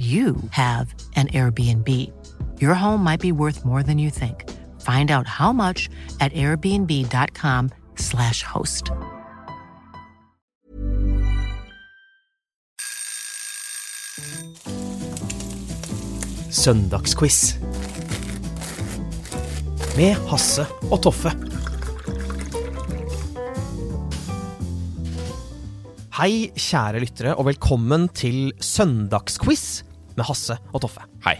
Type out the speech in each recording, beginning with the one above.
you have an Airbnb. Your home might be worth more than you think. Find out how much at airbnb.com/slash host. Søndagsquiz. Med Hasse og Toffe. Hei, kjære lyttere, og velkommen til Søndagsquiz med Hasse og Toffe. Hei.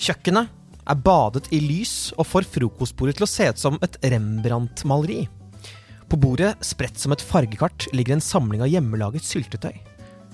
Kjøkkenet er badet i lys og får frokostbordet til å se ut som et Rembrandt-maleri. På bordet, spredt som et fargekart, ligger en samling av hjemmelaget syltetøy.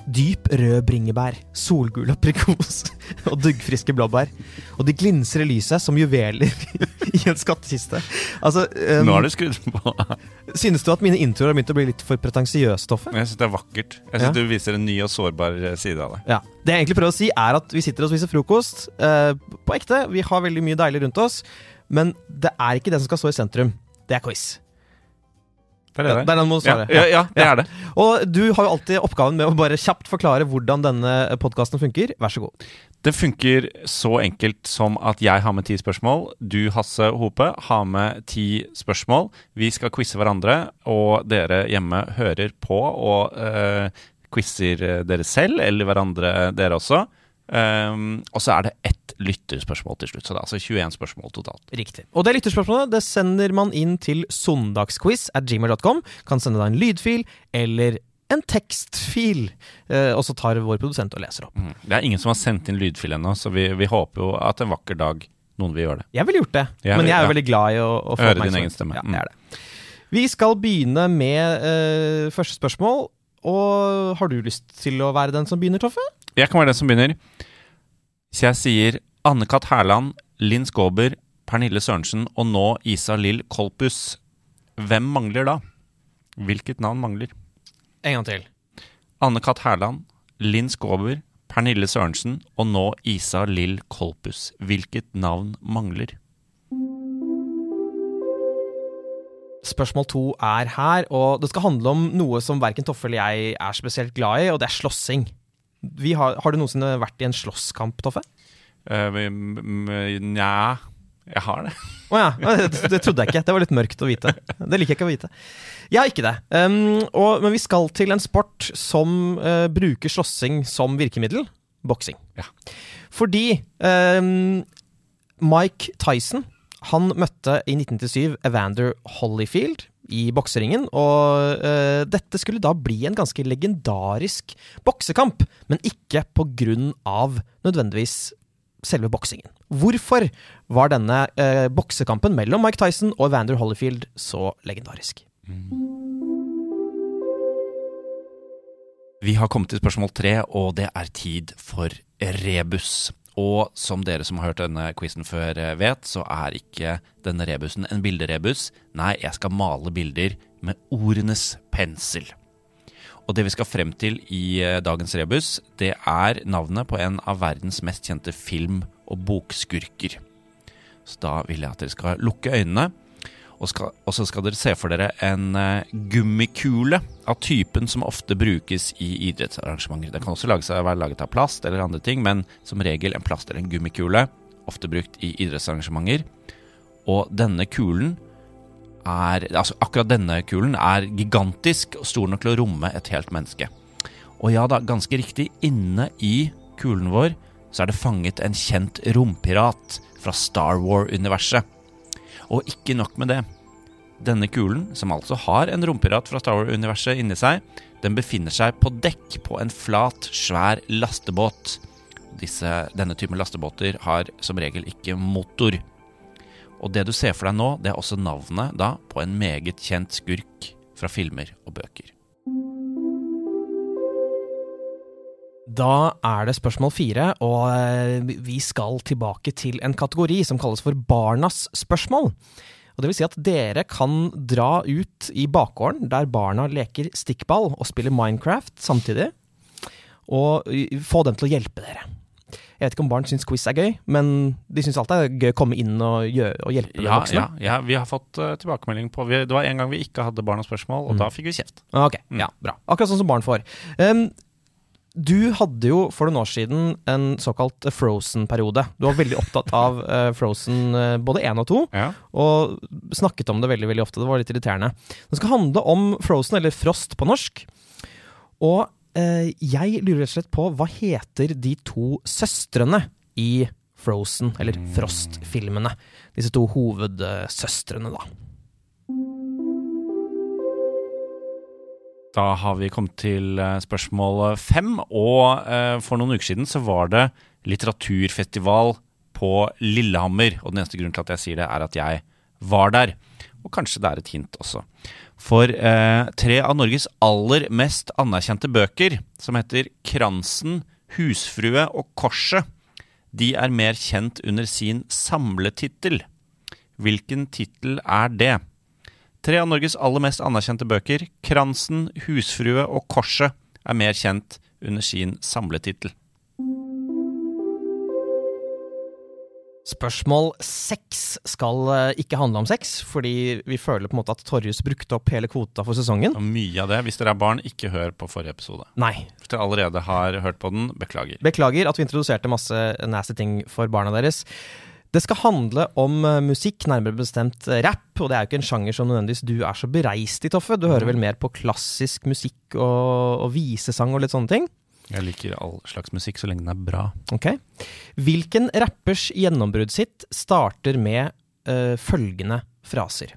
Dyp rød bringebær, solgul aprikos og duggfriske blåbær. Og de glinser i lyset som juveler i en skattkiste. Altså, um, Nå har du skrudd på. Synes du at mine introer har begynt å bli litt for pretensiøse, Toffe? Jeg syns det er vakkert. Jeg synes Ja. Du viser en ny og sårbar eh, side av det. Ja. Det jeg egentlig prøver å si, er at vi sitter og spiser frokost. uh, på ekte. Vi har veldig mye deilig rundt oss. Men det er ikke det som skal stå i sentrum. Det er quiz. Det er det. Det er den må du ja, svare. ja, ja, det er det. Og du har jo alltid oppgaven med å bare kjapt forklare hvordan denne podkasten funker. Vær så god. Det funker så enkelt som at jeg har med ti spørsmål. Du, Hasse Hope, har med ti spørsmål. Vi skal quize hverandre, og dere hjemme hører på og quizer eh, dere selv, eller hverandre, dere også. Um, og så er det ett lytterspørsmål til slutt. Så det er altså 21 spørsmål totalt. Riktig. Og det lytterspørsmålet det sender man inn til søndagsquiz at gmail.com. Kan sende deg en lydfil eller en tekstfil, eh, og så tar vår produsent og leser opp. Mm. Det er ingen som har sendt inn lydfil ennå, så vi, vi håper jo at en vakker dag noen vil gjøre det. Jeg ville gjort det, Jeg men jeg er jo ja. veldig glad i å, å få Høre din egen stemme. Ja, Mm. Vi skal begynne med eh, første spørsmål. Og har du lyst til å være den som begynner, Toffe? Jeg kan være den som begynner. Så jeg sier Anne-Kat. Hærland, Linn Skåber, Pernille Sørensen og nå Isa Lill Kolpus. Hvem mangler da? Hvilket navn mangler? En gang til. Anne-Kat. Hærland, Linn Skåber, Pernille Sørensen og nå Isa Lill Kolpus. Hvilket navn mangler? Spørsmål to er her, og det skal handle om noe som verken Toffe eller jeg er spesielt glad i, og det er slåssing. Vi har, har du noensinne vært i en slåsskamp, Toffe? Uh, Nja Jeg har det. Å ja, det, det trodde jeg ikke. Det var litt mørkt å vite. Det liker jeg ikke å vite. Jeg har ikke det. Um, og, men vi skal til en sport som uh, bruker slåssing som virkemiddel. Boksing. Ja. Fordi um, Mike Tyson han møtte i 1997 Evander Holyfield i bokseringen, og uh, dette skulle da bli en ganske legendarisk boksekamp, men ikke på grunn av nødvendigvis selve boksingen. Hvorfor var denne uh, boksekampen mellom Mike Tyson og Vander Holyfield så legendarisk? Vi har kommet til spørsmål tre, og det er tid for rebus. Og som dere som har hørt denne quizen før eh, vet, så er ikke denne rebusen en bilderebus. Nei, jeg skal male bilder med ordenes pensel. Og det vi skal frem til i eh, dagens rebus, det er navnet på en av verdens mest kjente film- og bokskurker. Så da vil jeg at dere skal lukke øynene. Og, skal, og så skal dere se for dere en eh, gummikule av typen som ofte brukes i idrettsarrangementer. Den kan også lage seg, være laget av plast eller andre ting, men som regel en plast eller en gummikule. Ofte brukt i idrettsarrangementer. Og denne kulen er Altså akkurat denne kulen er gigantisk og stor nok til å romme et helt menneske. Og ja da, ganske riktig, inne i kulen vår så er det fanget en kjent rompirat fra Star War-universet. Og ikke nok med det. Denne kulen, som altså har en rompirat fra Star Wars-universet inni seg, den befinner seg på dekk på en flat, svær lastebåt. Disse, denne typen lastebåter har som regel ikke motor. Og det du ser for deg nå, det er også navnet da på en meget kjent skurk fra filmer og bøker. Da er det spørsmål fire, og eh, vi skal tilbake til en kategori som kalles for Barnas spørsmål. Og det vil si at dere kan dra ut i bakgården der barna leker stikkball og spiller Minecraft samtidig, og få dem til å hjelpe dere. Jeg vet ikke om barn syns quiz er gøy, men de syns alltid det er gøy å komme inn og, gjøre, og hjelpe Ja, voksne. ja, ja, vi har fått uh, tilbakemelding på vi, Det var en gang vi ikke hadde barnas spørsmål, og Mm. da fikk vi kjeft. Ok, Mm. ja, bra. Akkurat sånn som barn får. Um, du hadde jo for noen år siden en såkalt Frozen-periode. Du var veldig opptatt av uh, Frozen uh, både én og to, Ja. og snakket om det veldig veldig ofte. Det var litt irriterende. Det skal handle om Frozen, eller Frost på norsk. Og uh, jeg lurer rett og slett på hva heter de to søstrene i Frozen, eller Frost-filmene? Disse to hovedsøstrene, da. Da har vi kommet til eh, spørsmål fem, og eh, for noen uker siden så var det litteraturfestival på Lillehammer. Og den eneste grunnen til at jeg sier det, er at jeg var der. Og kanskje det er et hint også. For eh, tre av Norges aller mest anerkjente bøker, som heter Kransen, Husfrue og Korset, de er mer kjent under sin samletittel. Hvilken tittel er det? Tre av Norges aller mest anerkjente bøker, Kransen, Husfrue og Korset, er mer kjent under sin samletittel. Spørsmål seks skal eh, ikke handle om sex, fordi vi føler på en måte at Torjus brukte opp hele kvota for sesongen. Og mye av det, hvis dere er barn, ikke hør på forrige episode. Nei. Hvis dere allerede har hørt på den, beklager. Beklager at vi introduserte masse nasty ting for barna deres. Det skal handle om eh, musikk, nærmere bestemt eh, rap, og det er jo ikke en sjanger som nødvendigvis du er så bereist i, Toffe. Du hører vel mer på klassisk musikk og, og visesang og litt sånne ting? Jeg liker all slags musikk så lenge den er bra. Ok. Hvilken rappers gjennombrudd sitt starter med uh, følgende fraser?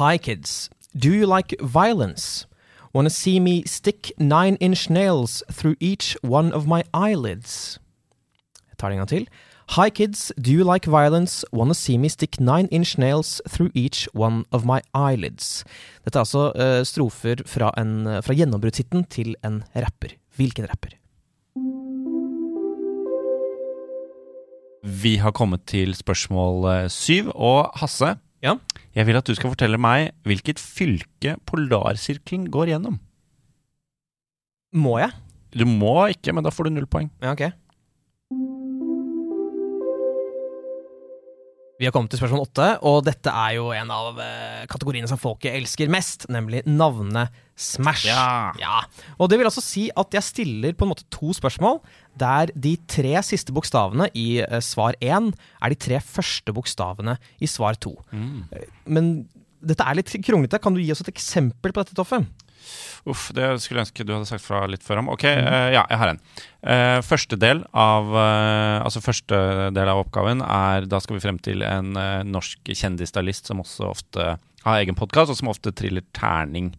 Hi kids, do you like violence? Wanna see me stick nine inch nails through each one of my eyelids? Jeg tar det en gang til. Hi kids, do you like violence? Wanna see me stick nine inch nails through each one of my eyelids? Dette er altså uh, strofer fra, en, fra gjennombruddshiten til en rapper. Hvilken rapper? Vi har kommet til spørsmål eh, syv, og Hasse, Ja? jeg vil at du skal fortelle meg hvilket fylke polarsirkelen går gjennom. Må jeg? Du må ikke, men da får du null poeng. Ja, ok. Vi har kommet til spørsmål åtte, og dette er jo en av eh, kategoriene som folket elsker mest, nemlig navnet Smash. Ja. Og det vil altså si at jeg stiller på en måte to spørsmål, der de tre siste bokstavene i eh, svar én er de tre første bokstavene i svar to. Mm. Men dette er litt kronglete. Kan du gi oss et eksempel på dette, Toffe? Uff, det skulle jeg ønske du hadde sagt fra litt før om. Ok, eh, ja, jeg har en. Uh, første del av uh, Altså første del av oppgaven er Da skal vi frem til en norsk kjendisstylist som også ofte har egen podkast, og som ofte triller terning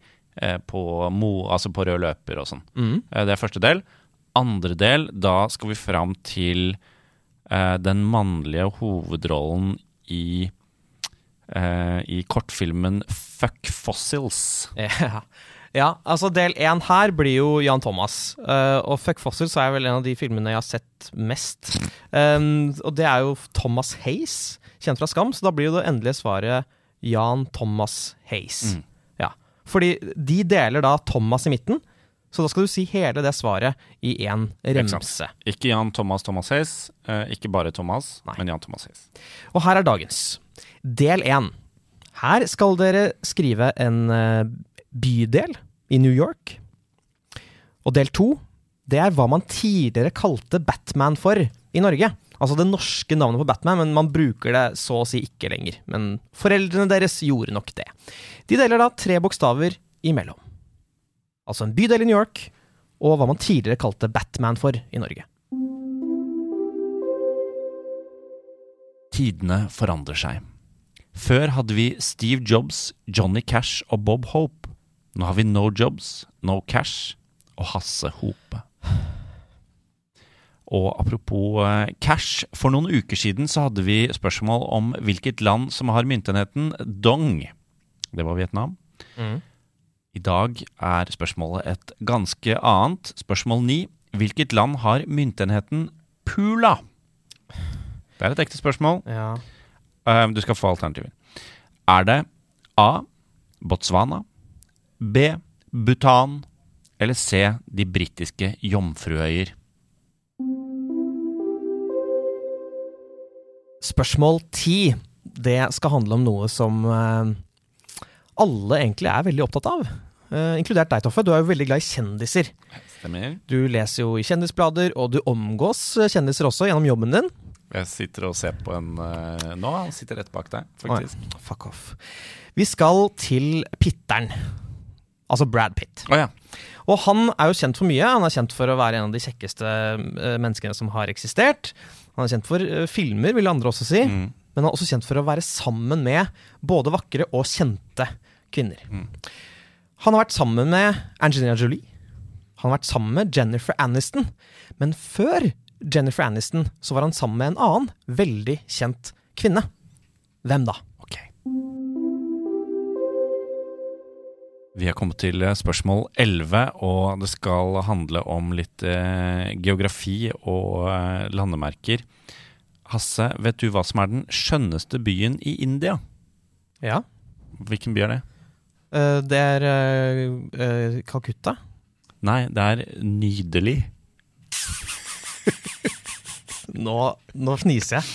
på, mo, altså på rød løper og sånn. Mm. Det er første del. Andre del, da skal vi fram til den mannlige hovedrollen i i kortfilmen Fuck Fossils. Ja. Ja, altså del én her blir jo Jan Thomas. Uh, og Fuck Fossils er vel en av de filmene jeg har sett mest. Um, og det er jo Thomas Hays, kjent fra Skam, så da blir jo det endelige svaret Jan Thomas Hays. Mm. Ja. Fordi de deler da Thomas i midten, så da skal du si hele det svaret i én remse. Ikke Jan Thomas Thomas Hays, eh, ikke bare Thomas, Nei. men Jan Thomas Hays. Og her er dagens. Del én. Her skal dere skrive en eh, bydel i New York. Og del to, det er hva man tidligere kalte Batman for i Norge. Altså det norske navnet på Batman, men man bruker det så å si ikke lenger. Men foreldrene deres gjorde nok det. De deler da tre bokstaver imellom. Altså en bydel i New York, og hva man tidligere kalte Batman for i Norge. Tidene forandrer seg. Før hadde vi Steve Jobs, Johnny Cash og Bob Hope. Nå har vi No Jobs, No Cash og Hasse Hope. Og apropos eh, cash, for noen uker siden så hadde vi spørsmål om hvilket land som har myntenheten dong. Det var Vietnam. Mm. I dag er spørsmålet et ganske annet. Spørsmål ni. Hvilket land har myntenheten pula? Det er et ekte spørsmål. Ja. Eh, du skal få alternativer. Er det A. Botswana, B. Bhutan eller C. De britiske jomfruøyer? Spørsmål ti. Det skal handle om noe som eh, alle egentlig er veldig opptatt av. Eh, inkludert deg, Toffe. Du er jo veldig glad i kjendiser. Stemmer. Du leser jo i kjendisblader, og du omgås kjendiser også gjennom jobben din. Jeg sitter og ser på en eh, nå. Han sitter rett bak deg, faktisk. Oi, fuck off. Vi skal til Pitteren. Altså Brad Pitt. Oh, ja. Og han er jo kjent for mye. Han er kjent for å være en av de kjekkeste eh, menneskene som har eksistert. Han er kjent for eh, filmer, vil andre også si. Mm. Men han er også kjent for å være sammen med både vakre og kjente kvinner. Mm. Han har vært sammen med Angelina Jolie. Han har vært sammen med Jennifer Aniston. Men før Jennifer Aniston så var han sammen med en annen veldig kjent kvinne. Hvem da? Vi har kommet til eh, spørsmål 11, og det skal handle om litt eh, geografi og eh, landemerker. Hasse, vet du hva som er den skjønneste byen i India? Ja. Hvilken by er det? Eh, det er Calcutta. Nei, det er nydelig. Nå, nå fniser jeg.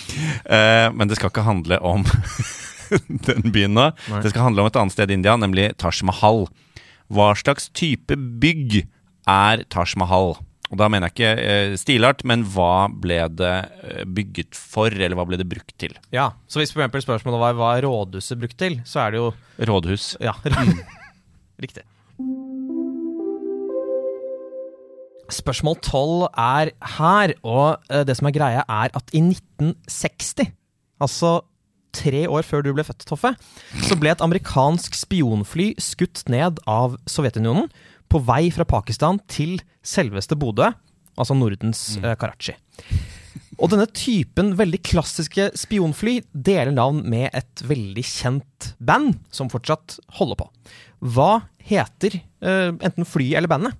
Men det skal ikke handle om den byen nå. Nei. Det skal handle om et annet sted i India, nemlig Taj Mahal. Hva slags type bygg er Taj Mahal? Og da mener jeg ikke eh, stilart, men hva ble det eh, bygget for, eller hva ble det brukt til? Ja, Så hvis for eksempel spørsmålet var hva er rådhuset brukt til, så er det jo Rådhus. Ja, riktig. Spørsmål 12 er her, og eh, det som er greia, er at i 1960, altså tre år før du ble født, Toffe, så ble et amerikansk spionfly skutt ned av Sovjetunionen på vei fra Pakistan til selveste Bodø, altså Nordens eh, Karachi. Og denne typen veldig klassiske spionfly deler navn med et veldig kjent band som fortsatt holder på. Hva heter uh, enten flyet eller bandet?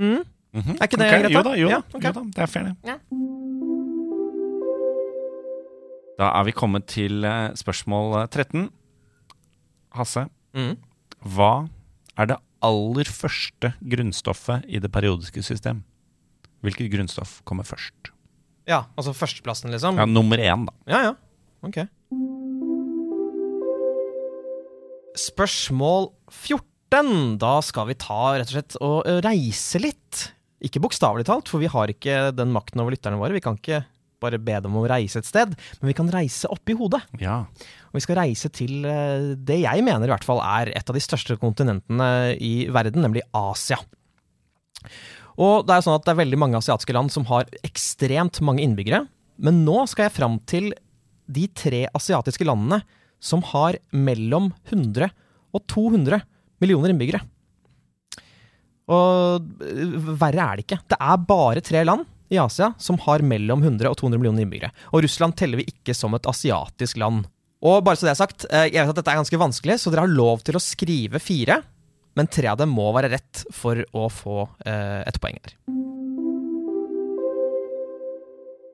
Mm? Mhm. Er ikke det okay, greit, Jo da, jo, Ja, okay. jo da, det er fair, det. Ja. Da er vi kommet til eh, spørsmål eh, 13. Hasse, Mm. hva er det aller første grunnstoffet i det periodiske system? Hvilket grunnstoff kommer først? Ja, altså førsteplassen, liksom? Ja, Nummer én, da. Ja, ja. Ok. Spørsmål 14. Da skal vi ta rett og slett og reise litt. Ikke bokstavelig talt, for vi har ikke den makten over lytterne våre. Vi kan ikke bare be dem om å reise et sted, men vi kan reise opp i hodet. Ja. Og vi skal reise til eh, det jeg mener i hvert fall er et av de største kontinentene i verden, nemlig Asia. Og det er sånn at det er veldig mange asiatiske land som har ekstremt mange innbyggere. Men nå skal jeg fram til de tre asiatiske landene som har mellom 100 og 200 millioner innbyggere. Og øh, verre er det ikke. Det er bare tre land i Asia som har mellom 100 og 200 millioner innbyggere. Og Russland teller vi ikke som et asiatisk land. Og bare så det er sagt, eh, jeg vet at dette er ganske vanskelig, så dere har lov til å skrive fire. Men tre av dem må være rett for å få eh, et poeng her.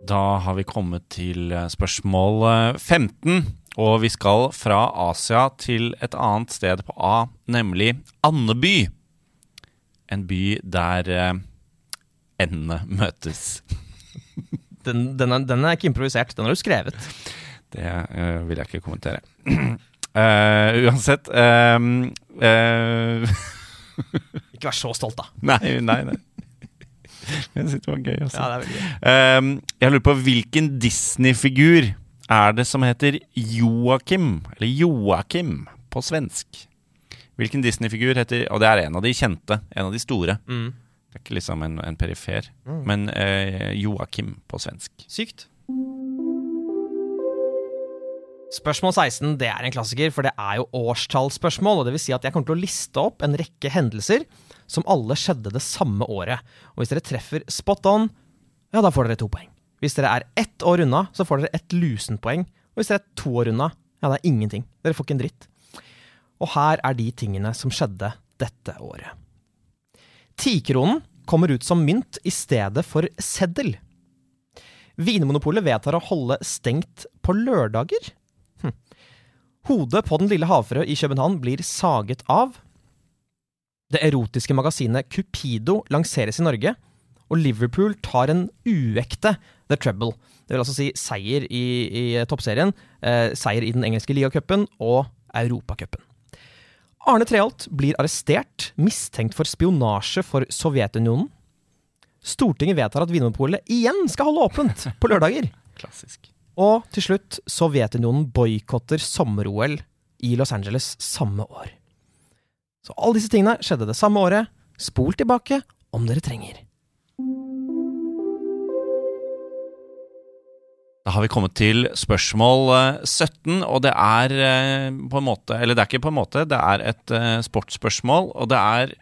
Da har vi kommet til eh, spørsmål eh, 15. Og vi skal fra Asia til et annet sted på A, nemlig Andeby. En by der endene møtes. Den, den, er, den er ikke improvisert, den har du skrevet. Det uh, vil jeg ikke kommentere. Uh, uansett eh, uh, Ikke vær så stolt, da. Nei, nei, nei. Jeg syns det var gøy. Altså. Ja, det gøy. Ehm, jeg lurer på hvilken Disney-figur er det som heter Joakim, eller Joakim på svensk? Hvilken Disney-figur heter Og det er en av de kjente, en av de store. Mm. Det er ikke liksom en, en perifer, Mm. men eh, Joakim på svensk. Sykt. Spørsmål 16 det er en klassiker, for det er jo årstallsspørsmål. og det vil si at Jeg kommer til å liste opp en rekke hendelser som alle skjedde det samme året. Og Hvis dere treffer spot on, ja, da får dere to poeng. Hvis dere er ett år unna, så får dere ett lusenpoeng. Og hvis dere er to år unna, ja, det er ingenting. Dere får ikke en dritt. Og her er de tingene som skjedde dette året. Tikronen kommer ut som mynt i stedet for seddel. Vinmonopolet vedtar å holde stengt på lørdager. Hm. Hodet på Den lille havfrø i København blir saget av. Det erotiske magasinet Cupido lanseres i Norge, og Liverpool tar en uekte The Treble. Det vil altså si seier i, i toppserien, eh, seier i den engelske ligacupen og Europacupen. Arne Treholt blir arrestert, mistenkt for spionasje for Sovjetunionen. Stortinget vedtar at Vinmonopolet igjen skal holde åpent på lørdager. Klassisk. Og til slutt, Sovjetunionen boikotter sommer-OL i Los Angeles samme år. Så alle disse tingene skjedde det samme året. Spol tilbake om dere trenger. Da har vi kommet til spørsmål eh, 17, og det er eh, på en måte Eller det er ikke på en måte, det er et eh, sportsspørsmål, og det er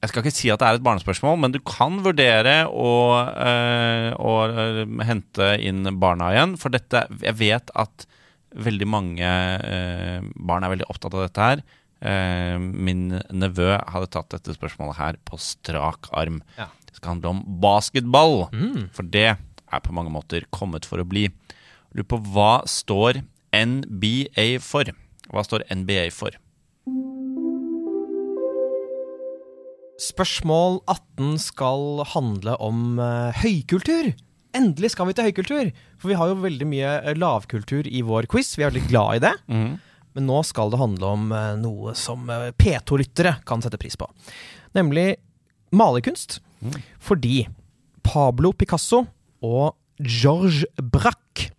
Jeg skal ikke si at det er et barnespørsmål, men du kan vurdere å, eh, å eh, hente inn barna igjen, for dette Jeg vet at veldig mange eh, barn er veldig opptatt av dette her. Eh, min nevø hadde tatt dette spørsmålet her på strak arm. Ja. Det skal handle om basketball, Mm. for det er på mange måter kommet for å bli. Lurer på hva står NBA for? Hva står NBA for? Spørsmål 18 skal handle om eh, høykultur. Endelig skal vi til høykultur! For vi har jo veldig mye eh, lavkultur i vår quiz. Vi er veldig glad i det. Men nå skal det handle om eh, noe som eh, P2-lyttere kan sette pris på. Nemlig malerkunst. Fordi Pablo Picasso og Georges Braque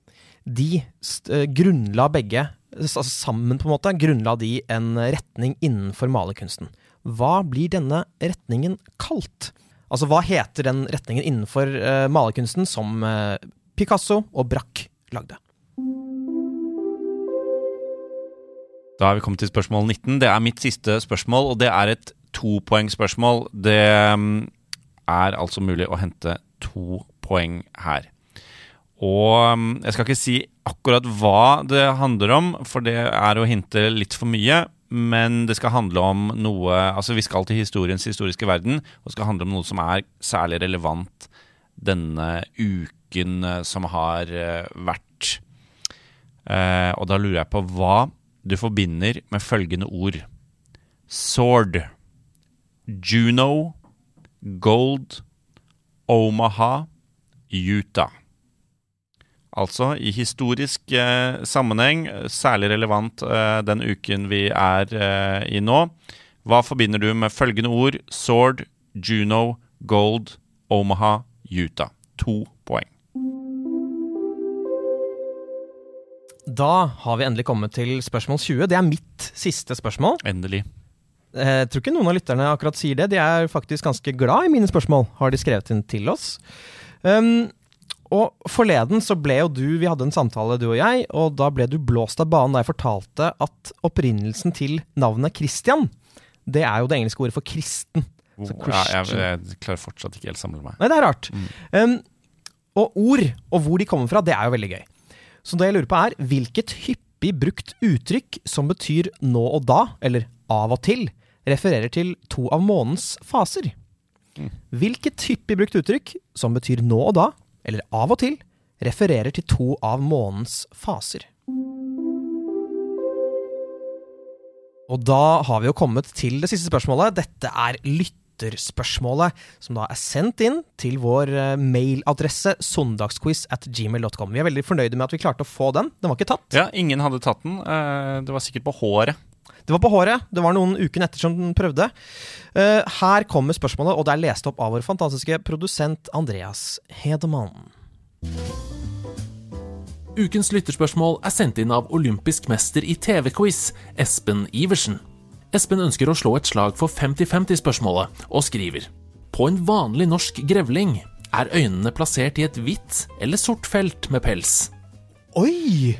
de eh, grunnla begge, altså sammen på en måte, grunnla de en retning innenfor malerkunsten. Hva blir denne retningen kalt? Altså, hva heter den retningen innenfor uh, malerkunsten som uh, Picasso og Braque lagde? Da er vi kommet til spørsmål 19. Det er mitt siste spørsmål, og det er et topoengsspørsmål. Det mm, er altså mulig å hente to poeng her. Og mm, jeg skal ikke si akkurat hva det handler om, for det er å hinte litt for mye. Men det skal handle om noe Altså, vi skal til historiens historiske verden, og det skal handle om noe som er særlig relevant denne uken eh, som har eh, vært. Eh, og da lurer jeg på hva du forbinder med følgende ord. Sword, Juno, Gold, Omaha, Utah. Altså i historisk eh, sammenheng, eh, særlig relevant eh, den uken vi er eh, i nå. Hva forbinder du med følgende ord? Sword, Juno, Gold, Omaha, Utah. To poeng. Da har vi endelig kommet til spørsmål 20. Det er mitt siste spørsmål. Endelig. Eh, Jeg tror ikke noen av lytterne akkurat sier det. De er faktisk ganske glad i mine spørsmål, har de skrevet inn til oss. Um, og forleden så ble jo du Vi hadde en samtale, du og jeg, og da ble du blåst av banen da jeg fortalte at opprinnelsen til navnet Christian, det er jo det engelske ordet for kristen. Så Ja, jeg, jeg klarer fortsatt ikke helt samle meg. Nei, det er rart. Um, og ord, og hvor de kommer fra, det er jo veldig gøy. Så det jeg lurer på er, hvilket hyppig brukt uttrykk som betyr nå og da, eller av og til, refererer til to av månens faser? Hvilket hyppig brukt uttrykk som betyr nå og da, eller av og til, refererer til to av månens faser? Og da har vi jo kommet til det siste spørsmålet. Dette er lytterspørsmålet, som da er sendt inn til vår eh, mailadresse sondagsquiz at gmail.com. Vi er veldig fornøyde med at vi klarte å få den. Den var ikke tatt. Ja, ingen hadde tatt den. Eh, Det var sikkert på håret. Det var på håret. Det var noen uken etter som den prøvde. Uh, Her kommer spørsmålet, og det er lest opp av vår fantastiske produsent Andreas Hedemann. Ukens lytterspørsmål er sendt inn av olympisk mester i TV-quiz, Espen Iversen. Espen ønsker å slå et slag for 50-50-spørsmålet, og skriver På en vanlig norsk grevling er øynene plassert i et hvitt eller sort felt med pels. Oi!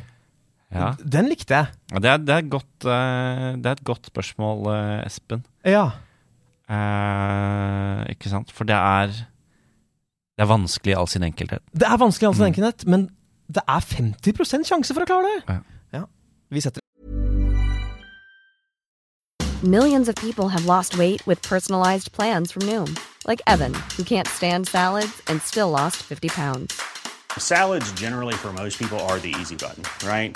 Ja. Den likte jeg. Ja, Det er, det, er godt, uh, det er et godt spørsmål, uh, Espen. Ja. Uh, ikke sant? For det er Det er vanskelig i all sin enkelthet. Det er vanskelig, i all sin mm. enkelhet, men det er 50% sjanse for å klare det. Ja. Ja. Vi setter Millions of people have lost weight with personalized plans from Noom, like Evan, who can't stand salads and still lost 50 pounds. Salads, generally, for most people, are the easy button, right?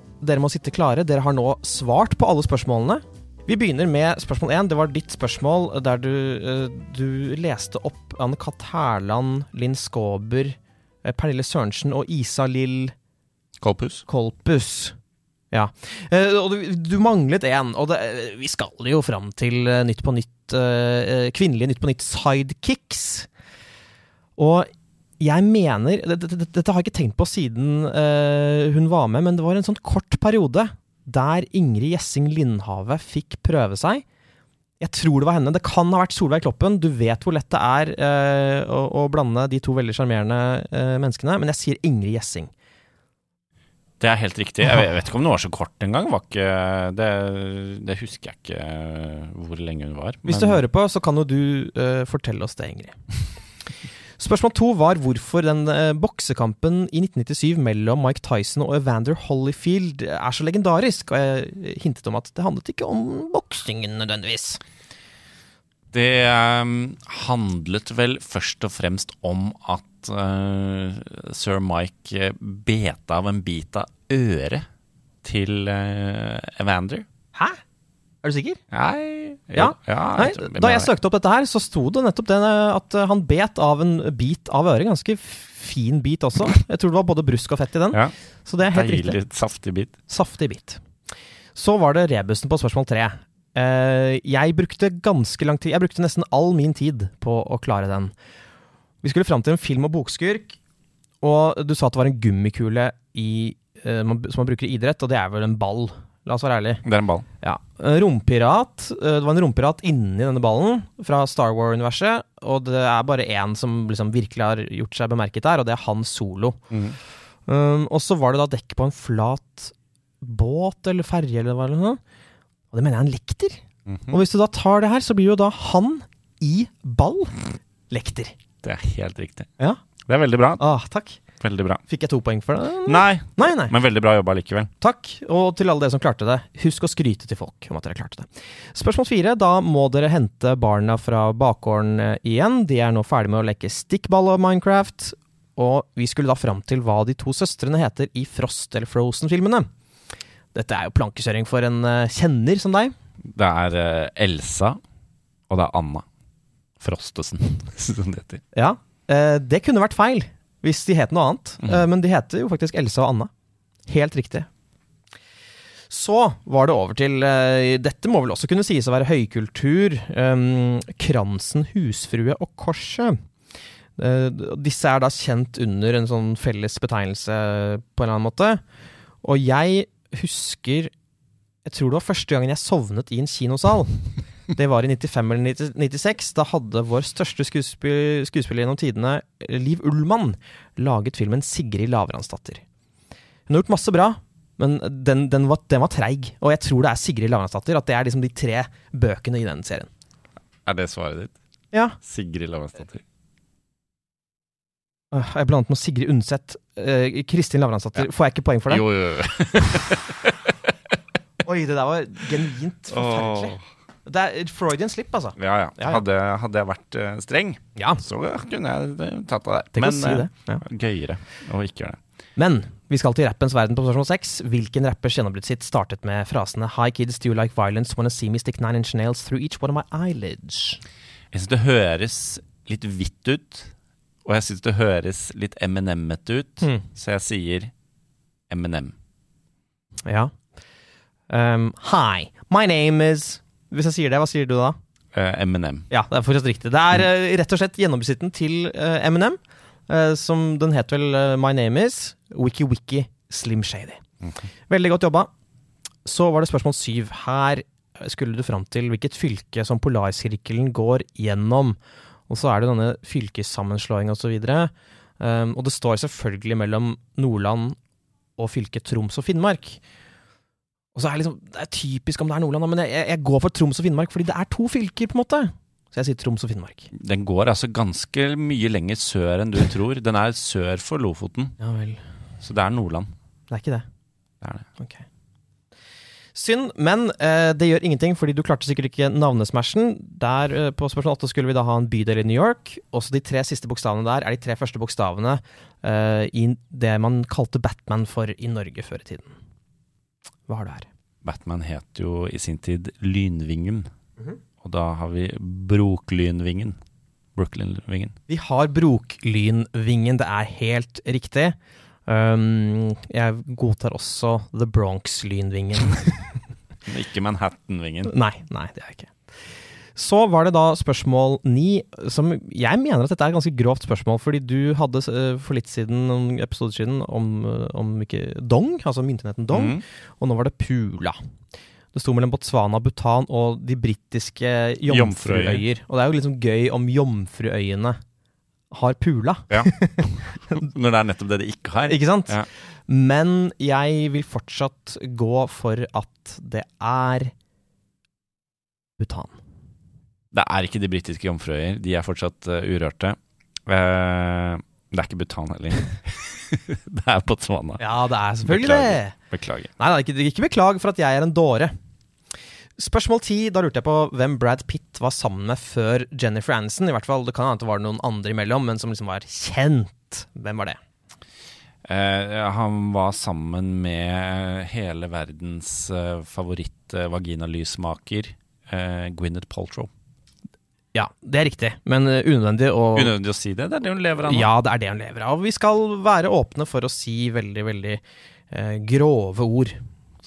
Dere må sitte klare. Dere har nå svart på alle spørsmålene. Vi begynner med spørsmål én. Det var ditt spørsmål der du, eh, du leste opp Anne-Kat. Hærland, Linn Skåber, eh, Pernille Sørensen og Isa Lill Kolpus. Kolpus. Ja. Eh, og du, du manglet én, og det, vi skal jo fram til Nytt på Nytt Kvinnelige Nytt på Nytt sidekicks. Og jeg mener Dette, dette, har jeg ikke tenkt på siden uh, hun var med, men det var en sånn kort periode der Ingrid Gjessing Lindhave fikk prøve seg. Jeg tror det var henne. Det kan ha vært Solveig Kloppen. Du vet hvor lett det er uh, å, å blande de to veldig sjarmerende uh, menneskene, men jeg sier Ingrid Gjessing. Det er helt riktig. Jeg vet, jeg vet ikke om den var så kort engang. Det, det husker jeg ikke hvor lenge hun var. Hvis du hører på, så kan jo du uh, fortelle oss det, Ingrid. Spørsmål to var hvorfor den eh, boksekampen i 1997 mellom Mike Tyson og Evander Holyfield er så legendarisk. Og jeg hintet om at det handlet ikke om boksingen nødvendigvis. Det ehm, handlet vel først og fremst om at eh, sir Mike eh, bet av en bit av øret til eh, Evander. Hæ? Er du sikker? Nei Ja. Nei, jeg tror- da jeg søkte opp dette her, så sto det nettopp det at eh, han bet av en bit av øret. Ganske fin bit også. Jeg tror det var både brusk og fett i den. Ja, Så det er helt riktig. Deilig saftig bit. Saftig bit. Så var det rebusen på spørsmål tre. Eh, jeg brukte ganske lang tid Jeg brukte nesten all min tid på å klare den. Vi skulle fram til en film- og bokskurk, og du sa at det var en gummikule i, eh, som man bruker i idrett, og det er vel en ball. La oss være ærlige. Det er en ball. Ja. Rompirat. eh, Det var en rompirat inni denne ballen fra Star War-universet, og det er bare én som liksom virkelig har gjort seg bemerket der, og det er Han Solo. Um, og så var det da dekk på en flat båt eller ferje eller hva eller noe. Og det mener jeg er en lekter. Og hvis du da tar det her, så blir jo da han i ball lekter. Det er helt riktig. Ja. Det er veldig bra. Ah, takk. Veldig bra. Fikk jeg to poeng for det? Nei, Nei, nei. men veldig bra jobba likevel. Takk, og til alle dere som klarte det, husk å skryte til folk om at dere klarte det. Spørsmål fire, da må dere hente barna fra bakgården eh, igjen. De er nå ferdig med å leke stikkball og Minecraft, og vi skulle da fram til hva de to søstrene heter i Frost- eller Frozen-filmene. Dette er jo plankekjøring for en eh, kjenner som deg. Det er eh, Elsa, og det er Anna Frostesen, som det heter. Ja, det kunne vært feil hvis de het noe annet, eh, men de heter jo faktisk Elsa og Anna. Helt riktig. Så var det over til eh, Dette må vel også kunne sies å være høykultur. Um, kransen, husfrue og korset. Eh, disse er da kjent under en sånn felles betegnelse på en eller annen måte. Og jeg husker Jeg tror det var første gangen jeg sovnet i en kinosal. Det var i 95 eller 90 96. Da hadde vår største skuespill, skuespiller gjennom tidene, Liv Ullmann, laget filmen 'Sigrid Lavransdatter'. Hun har gjort masse bra, men den, den var, den var treig. Og jeg tror det er Sigrid Lavransdatter. At det er liksom de tre bøkene i den serien. Er det svaret ditt? Ja. Sigrid Lavransdatter. Jeg blandet med Sigrid Undset. Eh, Kristin Lavransdatter. Får jeg ikke poeng for det? Jo, jo, jo. Oi, det der var genuint forferdelig. Det er Freudian slip, altså. Ja, ja. Ja, ja. Hadde, hadde jeg vært eh, streng, Ja. så kunne jeg eh, tatt av det. Men å si eh, det. Ja. gøyere å ikke gjøre det. Men vi skal til rappens verden på posisjon seks. Hvilken rappers gjennombrudd sitt startet med frasene Hi kids, do you like violence? Wanna see me stick nine inch nails through each one of my eyelids? Jeg syns det høres litt hvitt ut, og jeg syns det høres litt Eminem-ete ut, mm. så jeg sier Eminem. Ja. Um, hi, my name is Hvis jeg sier det, hva sier du da? Eh, Eminem. Ja, det er fortsatt riktig. Det er eh, rett og slett gjennombruddsitten til eh, Eminem. eh, som den het vel eh, My Name Is Wiki Wiki Slim Shady. Veldig godt jobba. Så var det spørsmål syv. Her skulle du fram til hvilket fylke som polarsirkelen går gjennom. Og så er det denne fylkessammenslåinga osv. Um, og det står selvfølgelig mellom Nordland og fylket Troms og Finnmark. Og så er liksom, det er typisk om det er Nordland, men jeg, jeg går for Troms og Finnmark fordi det er to fylker, på en måte. Så jeg sier Troms og Finnmark. Den går altså ganske mye lenger sør enn du tror. Den er sør for Lofoten, Ja vel. så det er Nordland. Det er ikke det. Det er det. Ok. Synd, men eh, det gjør ingenting, fordi du klarte sikkert ikke navnesmashen. Der eh, På spørsmål 8 skulle vi da ha en bydel i New York. Også de tre siste bokstavene der er de tre første bokstavene eh, i det man kalte Batman for i Norge før i tiden. Hva har du her? Batman het jo i sin tid Lynvingen. Og da har vi Broklynvingen. Brooklyn-vingen. Vi har Broklynvingen, det er helt riktig. Um, jeg godtar også The Bronx-lynvingen. Ikke Manhattan-vingen. Nei, nei, det er jeg ikke. Så var det da spørsmål ni, som jeg mener at dette er et ganske grovt spørsmål, fordi du hadde eh, for litt siden, noen episoder siden, om, eh, om ikke Dong, altså myntenheten Dong, mm. og nå var det Pula. Det sto mellom Botswana, Bhutan og de britiske Jomfruøyer. jomfruøyer. Og det er jo liksom gøy om jomfruøyene har Pula, Ja. Når det er nettopp det de ikke har. ikke sant? Ja. Men jeg vil fortsatt gå for at det er Bhutan. Det er ikke de britiske jomfruøyer. De er fortsatt uh, urørte. Uh, det er ikke Bhutan heller. det er Botswana. Ja, det er selvfølgelig det. Beklager. Beklager. Nei, nei, ikke, ikke beklag for at jeg er en dåre. Spørsmål ti, da lurte jeg på hvem Brad Pitt var sammen med før Jennifer Aniston. I hvert fall, Det kan hende det var noen andre imellom, men som liksom var kjent. Hvem var det? Eh, han var sammen med hele verdens uh, favoritt-vaginalysmaker, uh, Gwyneth Paltrow. Ja, det er riktig, men uh, unødvendig å Unødvendig å si det, det er det hun lever av nå. Ja, det er det hun lever av. Vi skal være åpne for å si veldig, veldig eh, grove ord.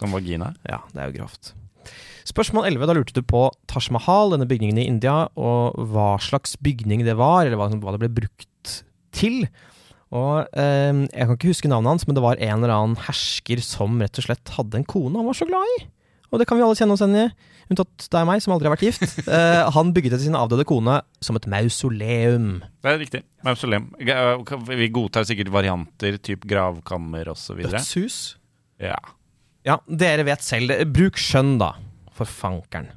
Som vagina. Ja, det er jo grovt. Spørsmål 11, da lurte du på Taj Mahal, denne bygningen i India, og hva slags bygning det var, eller hva, hva det ble brukt til. Og eh, Jeg kan ikke huske navnet hans, men det var en eller annen hersker som rett og slett hadde en kone han var så glad i. Og det kan vi alle kjenne oss igjen i, unntatt deg og meg, som aldri har vært gift. Uh, han bygget til sin avdøde kone som et mausoleum. Det er riktig. Mausoleum. Eh, Vi godtar sikkert varianter, typ gravkammer osv. Dødshus. Ja. Ja, dere vet selv. Bruk skjønn, da. For fankeren.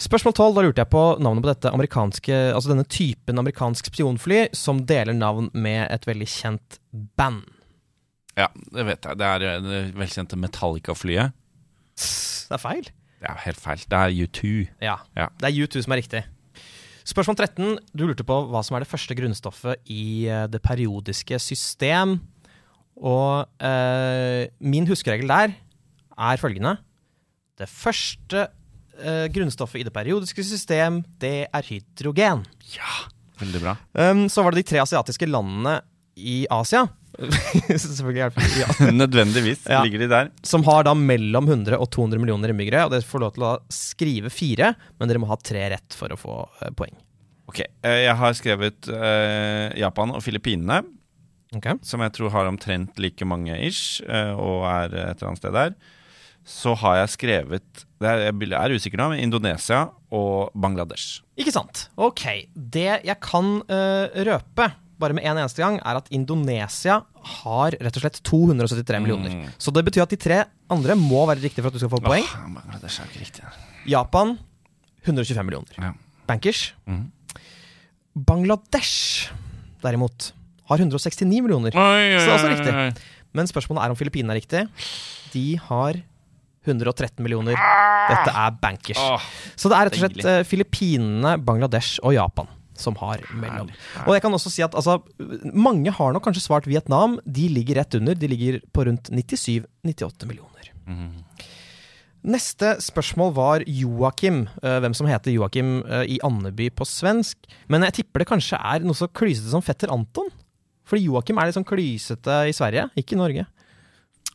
Spørsmål 12. Da lurte jeg på navnet på dette amerikanske Altså denne typen amerikansk spionfly som deler navn med et veldig kjent band. ja, det vet jeg. Det er eh, det velkjente Metallica-flyet. Det er feil. Det er helt feil. Det er U2. Ja. Ja. Det er U2 som er riktig. Spørsmål 13. Du lurte på hva som er det første grunnstoffet i eh, det periodiske system. Og eh, min huskeregel der er følgende. Det første eh, grunnstoffet i det periodiske system, det er hydrogen. Ja, Veldig bra. Um, så var det de tre asiatiske landene i Asia. Selvfølgelig hjelper det ja. Nødvendigvis Ja. ligger de der. Som har da mellom 100 og 200 millioner innbyggere. Og dere får lov til å skrive fire, men dere må ha tre rett for å få eh, poeng. Ok, eh, Jeg har skrevet uh, Japan og Filippinene, Okay. som jeg tror har omtrent like mange ish, og er et eller annet sted der. Så har jeg skrevet det er, Jeg er usikker nå, men Indonesia og Bangladesh. Ikke sant. Ok. Det jeg kan uh, røpe, bare med en eneste gang, er at Indonesia har rett og slett 273 millioner. Så det betyr at de tre andre må være riktige for at du skal få poeng. Åh, Bangladesh er ikke riktig. Japan 125 millioner. Ja. Bankers. Mm. Bangladesh, derimot, har 169 millioner. Oi, oi, Så det er også riktig. Men spørsmålet er om Filippinene er riktig. De har 113 millioner. Dette er bankers. Så det er rett og slett eh, Filippinene, Bangladesh og Japan som har mellom. Og jeg kan også si at altså, mange har nok kanskje svart Vietnam. De ligger rett under. De ligger på rundt 97-98 millioner. Mm. Neste spørsmål var Joakim. eh, hvem som heter Joakim eh, i Andeby på svensk. Men jeg tipper det kanskje er noe så klysete som fetter Anton. Fordi Joakim er litt sånn klysete i Sverige, ikke i Norge.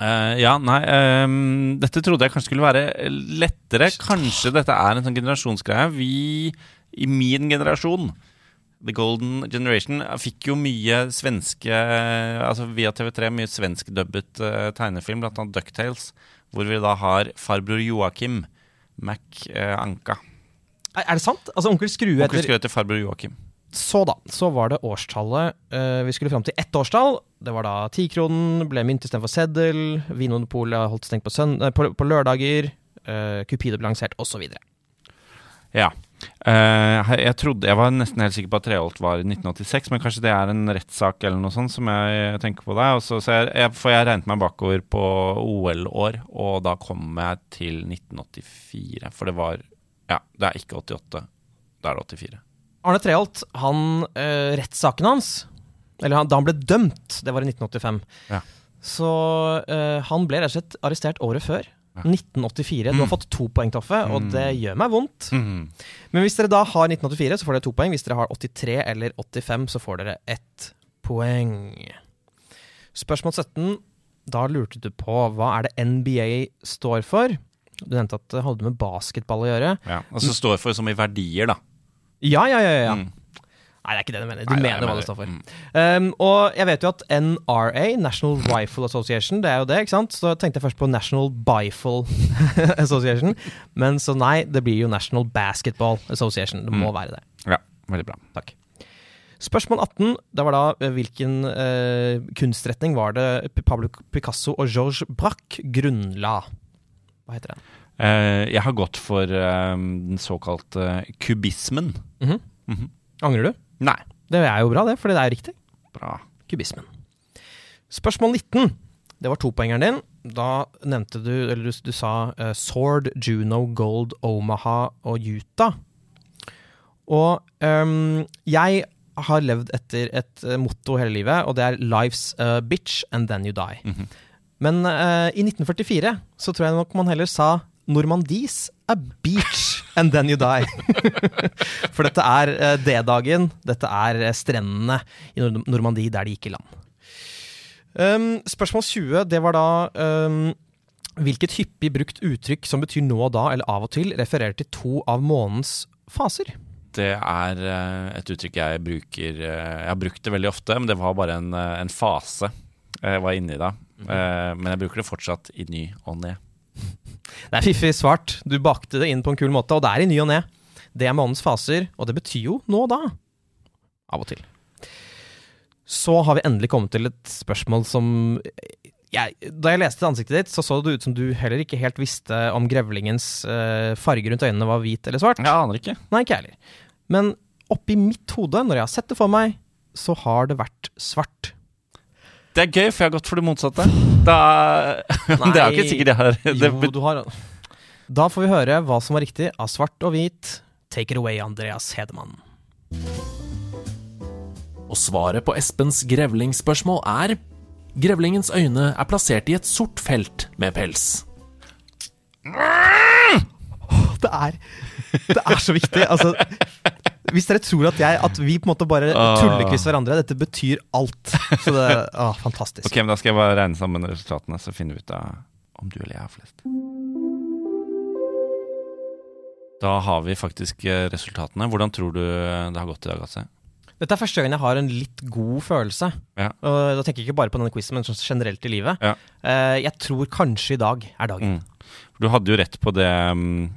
Uh, ja, nei um, Dette trodde jeg kanskje skulle være lettere. Kanskje dette er en sånn generasjonsgreie. Vi i min generasjon, The Golden Generation, fikk jo mye svenske Altså via TV3 mye svenskdubbet uh, tegnefilm, annet Ducktales, hvor vi da har farbror Joakim Mac uh, Anka. Er det sant? Altså Onkel Skrue Onkel etter Skrue etter farbror Joakim. Så da, så var det årstallet uh, Vi skulle fram til ett årstall. Det var da tikronen, ble mynt istedenfor seddel. Vinmonopolet holdt stengt på, eh, på, på lørdager. Uh, Cupido ble lansert, osv. Ja. Eh, jeg trodde, jeg var nesten helt sikker på at Treholt var i 1986, men kanskje det er en rettssak eller noe sånt som jeg tenker på der. Og så, så jeg, jeg, for jeg regnet meg bakover på OL-år, og da kom jeg til 1984. For det var Ja, det er ikke 88. Da er det 84. Arne Treholt, han, uh, rettssaken hans Eller han, da han ble dømt, det var i 1985. Ja. Så uh, han ble rett og slett arrestert året før. Ja. 1984. Du har Mm. fått to poeng, Toffe, og Mm. det gjør meg vondt. Mhm. Men hvis dere da har 1984, så får dere to poeng. Hvis dere har 83 eller 85, så får dere ett poeng. Spørsmål 17. Da lurte du på hva er det NBA står for? Du nevnte at det hadde med basketball å gjøre. Ja. Altså står for som i verdier, da. Ja, ja, ja. ja. Mm. Nei, det er ikke det du mener. Du Nei, mener hva det står for. Mm. Um, og jeg vet jo at NRA, National Rifle Association, det er jo det, ikke sant? Så tenkte jeg først på National Bifle Association. Men så nei, det blir jo National Basketball Association. Det må Mm. være det. Ja, veldig bra. Takk. Spørsmål 18. Det var da eh, hvilken uh, kunstretning var det Pablo Picasso og Georges Braque grunnla? Hva heter den? Uh, jeg har gått for uh, den såkalte kubismen. Mhm. Mhm. Angrer du? Nei. Det er jo bra, det, for det er jo riktig. Bra. Kubismen. Spørsmål 19. Det var topoengeren din. Da nevnte du, eller du, du sa uh, Sword, Juno, Gold, Omaha og Utah. Og um, jeg har levd etter et eh, motto hele livet, og det er 'Life's a bitch and then you die'. Mhm. Men uh, i 1944 så tror jeg nok man heller sa 'Normandis a beach and then you die'. For dette er eh, D-dagen. Dette er eh, strendene i Normandie der de gikk i land. Um, spørsmål 20, det var da um, Hvilket hyppig brukt uttrykk som betyr nå og da eller av og til, refererer til to av månens faser? Det er eh, et uttrykk jeg bruker Jeg har brukt det veldig ofte, men det var bare en, en fase jeg var inne i da. -hmm. men jeg bruker det fortsatt i ny og ne. Det er fiffig svart. Du bakte det inn på en kul måte, og det er i ny og ne. Det er månedens faser, og det betyr jo nå og da. Av og til. Så har vi endelig kommet til et spørsmål som jeg, Da jeg leste ansiktet ditt, så så det ut som du heller ikke helt visste om grevlingens uh, farge rundt øynene var hvit eller svart. Jeg aner ikke. Nei, ikke heller. Men oppi mitt hode, når jeg har sett det for meg, så har det vært svart. Det er gøy, for jeg har gått for det motsatte. Da, det er jo ikke sikkert jeg har det, Jo, du har Da får vi høre hva som var riktig av svart og hvit. Take it away, Andreas Hedemann. Og svaret på Espens grevlingsspørsmål er Grevlingens øyne er plassert i et sort felt med pels. Det er, det er så viktig. Altså, hvis dere tror at, jeg, at vi på en måte bare Ah. tullekvisser hverandre, dette betyr alt. Så det er ah, fantastisk. Ok, men Da skal jeg bare regne sammen resultatene, så finner vi ut av om du eller jeg har flest. Da har vi faktisk eh, resultatene. Hvordan tror du det har gått i dag, Altså? Dette er første gang jeg har en litt god følelse. Ja. Og da tenker jeg ikke bare på denne quizen, men sånn generelt i livet. Ja. Eh, jeg tror kanskje i dag er dagen. Mm. Du hadde jo rett på det, mm,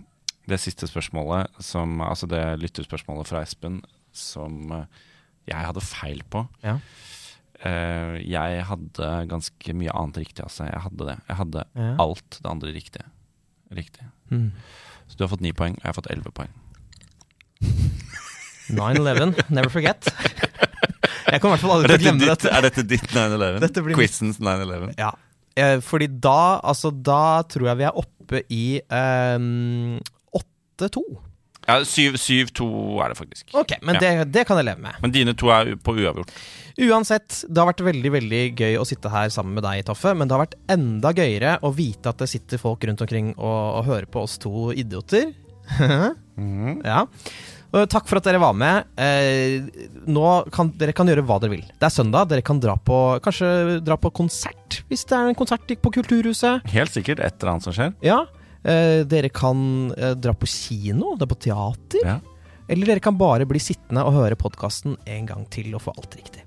det siste spørsmålet, som, altså det lytterspørsmålet fra Espen, som eh, jeg hadde feil på. Ja. Uh, jeg hadde ganske mye annet riktig, altså. Jeg hadde det. Jeg hadde Ja. alt det andre riktige. Riktig. Mm. Så du har fått ni poeng, og jeg har fått elleve poeng. 9-11, never forget. Jeg kommer i hvert fall aldri til å glemme dette. er dette ditt 9-11? Dette blir Quizens 9-11? Ja. Eh, fordi da, altså da tror jeg vi er oppe i ehm, 8-2. Ja, 7-2 er det faktisk. Ok, men Ja. det, det kan jeg leve med. Men dine to er på uavgjort. Uansett, det har vært veldig veldig gøy å sitte her sammen med deg, Toffe. Men det har vært enda gøyere å vite at det sitter folk rundt omkring og, og hører på oss to idioter. ja. Og takk for at dere var med. Eh, nå kan dere kan gjøre hva dere vil. Det er søndag. Dere kan dra på kanskje dra på konsert, hvis det er en konsert på Kulturhuset. Helt sikkert et eller annet som skjer. Ja. Eh, dere kan eh, dra på kino, dra på teater. Ja. Eller dere kan bare bli sittende og høre podkasten en gang til og få alt riktig.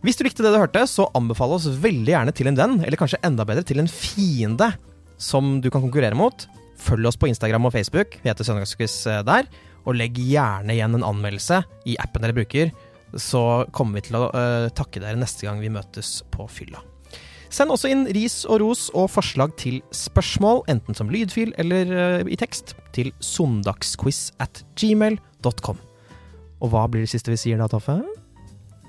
Hvis du likte det du hørte, så anbefale oss veldig gjerne til en venn, eller kanskje enda bedre til en fiende som du kan konkurrere mot. følg oss på Instagram og Facebook. Vi heter Søndagsquiz eh, der. Og legg gjerne igjen en anmeldelse i appen dere bruker. Så kommer vi til å uh, takke dere neste gang vi møtes på fylla. Send også inn ris og ros og forslag til spørsmål, enten som lydfil eller eh, i tekst, til søndagsquiz at gmail.com. Og hva blir det siste vi sier da, Toffe?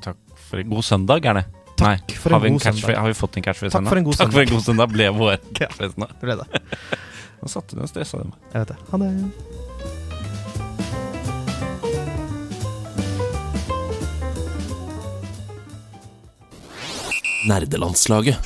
Takk for en god søndag, er for en har, vi har vi fått en catchphrase Takk for en Takk for en god søndag ble vår catchphrase nå. Det ble det. Nå satte du og stressa dem. Jeg vet det. Ha det. Nerdelandslaget.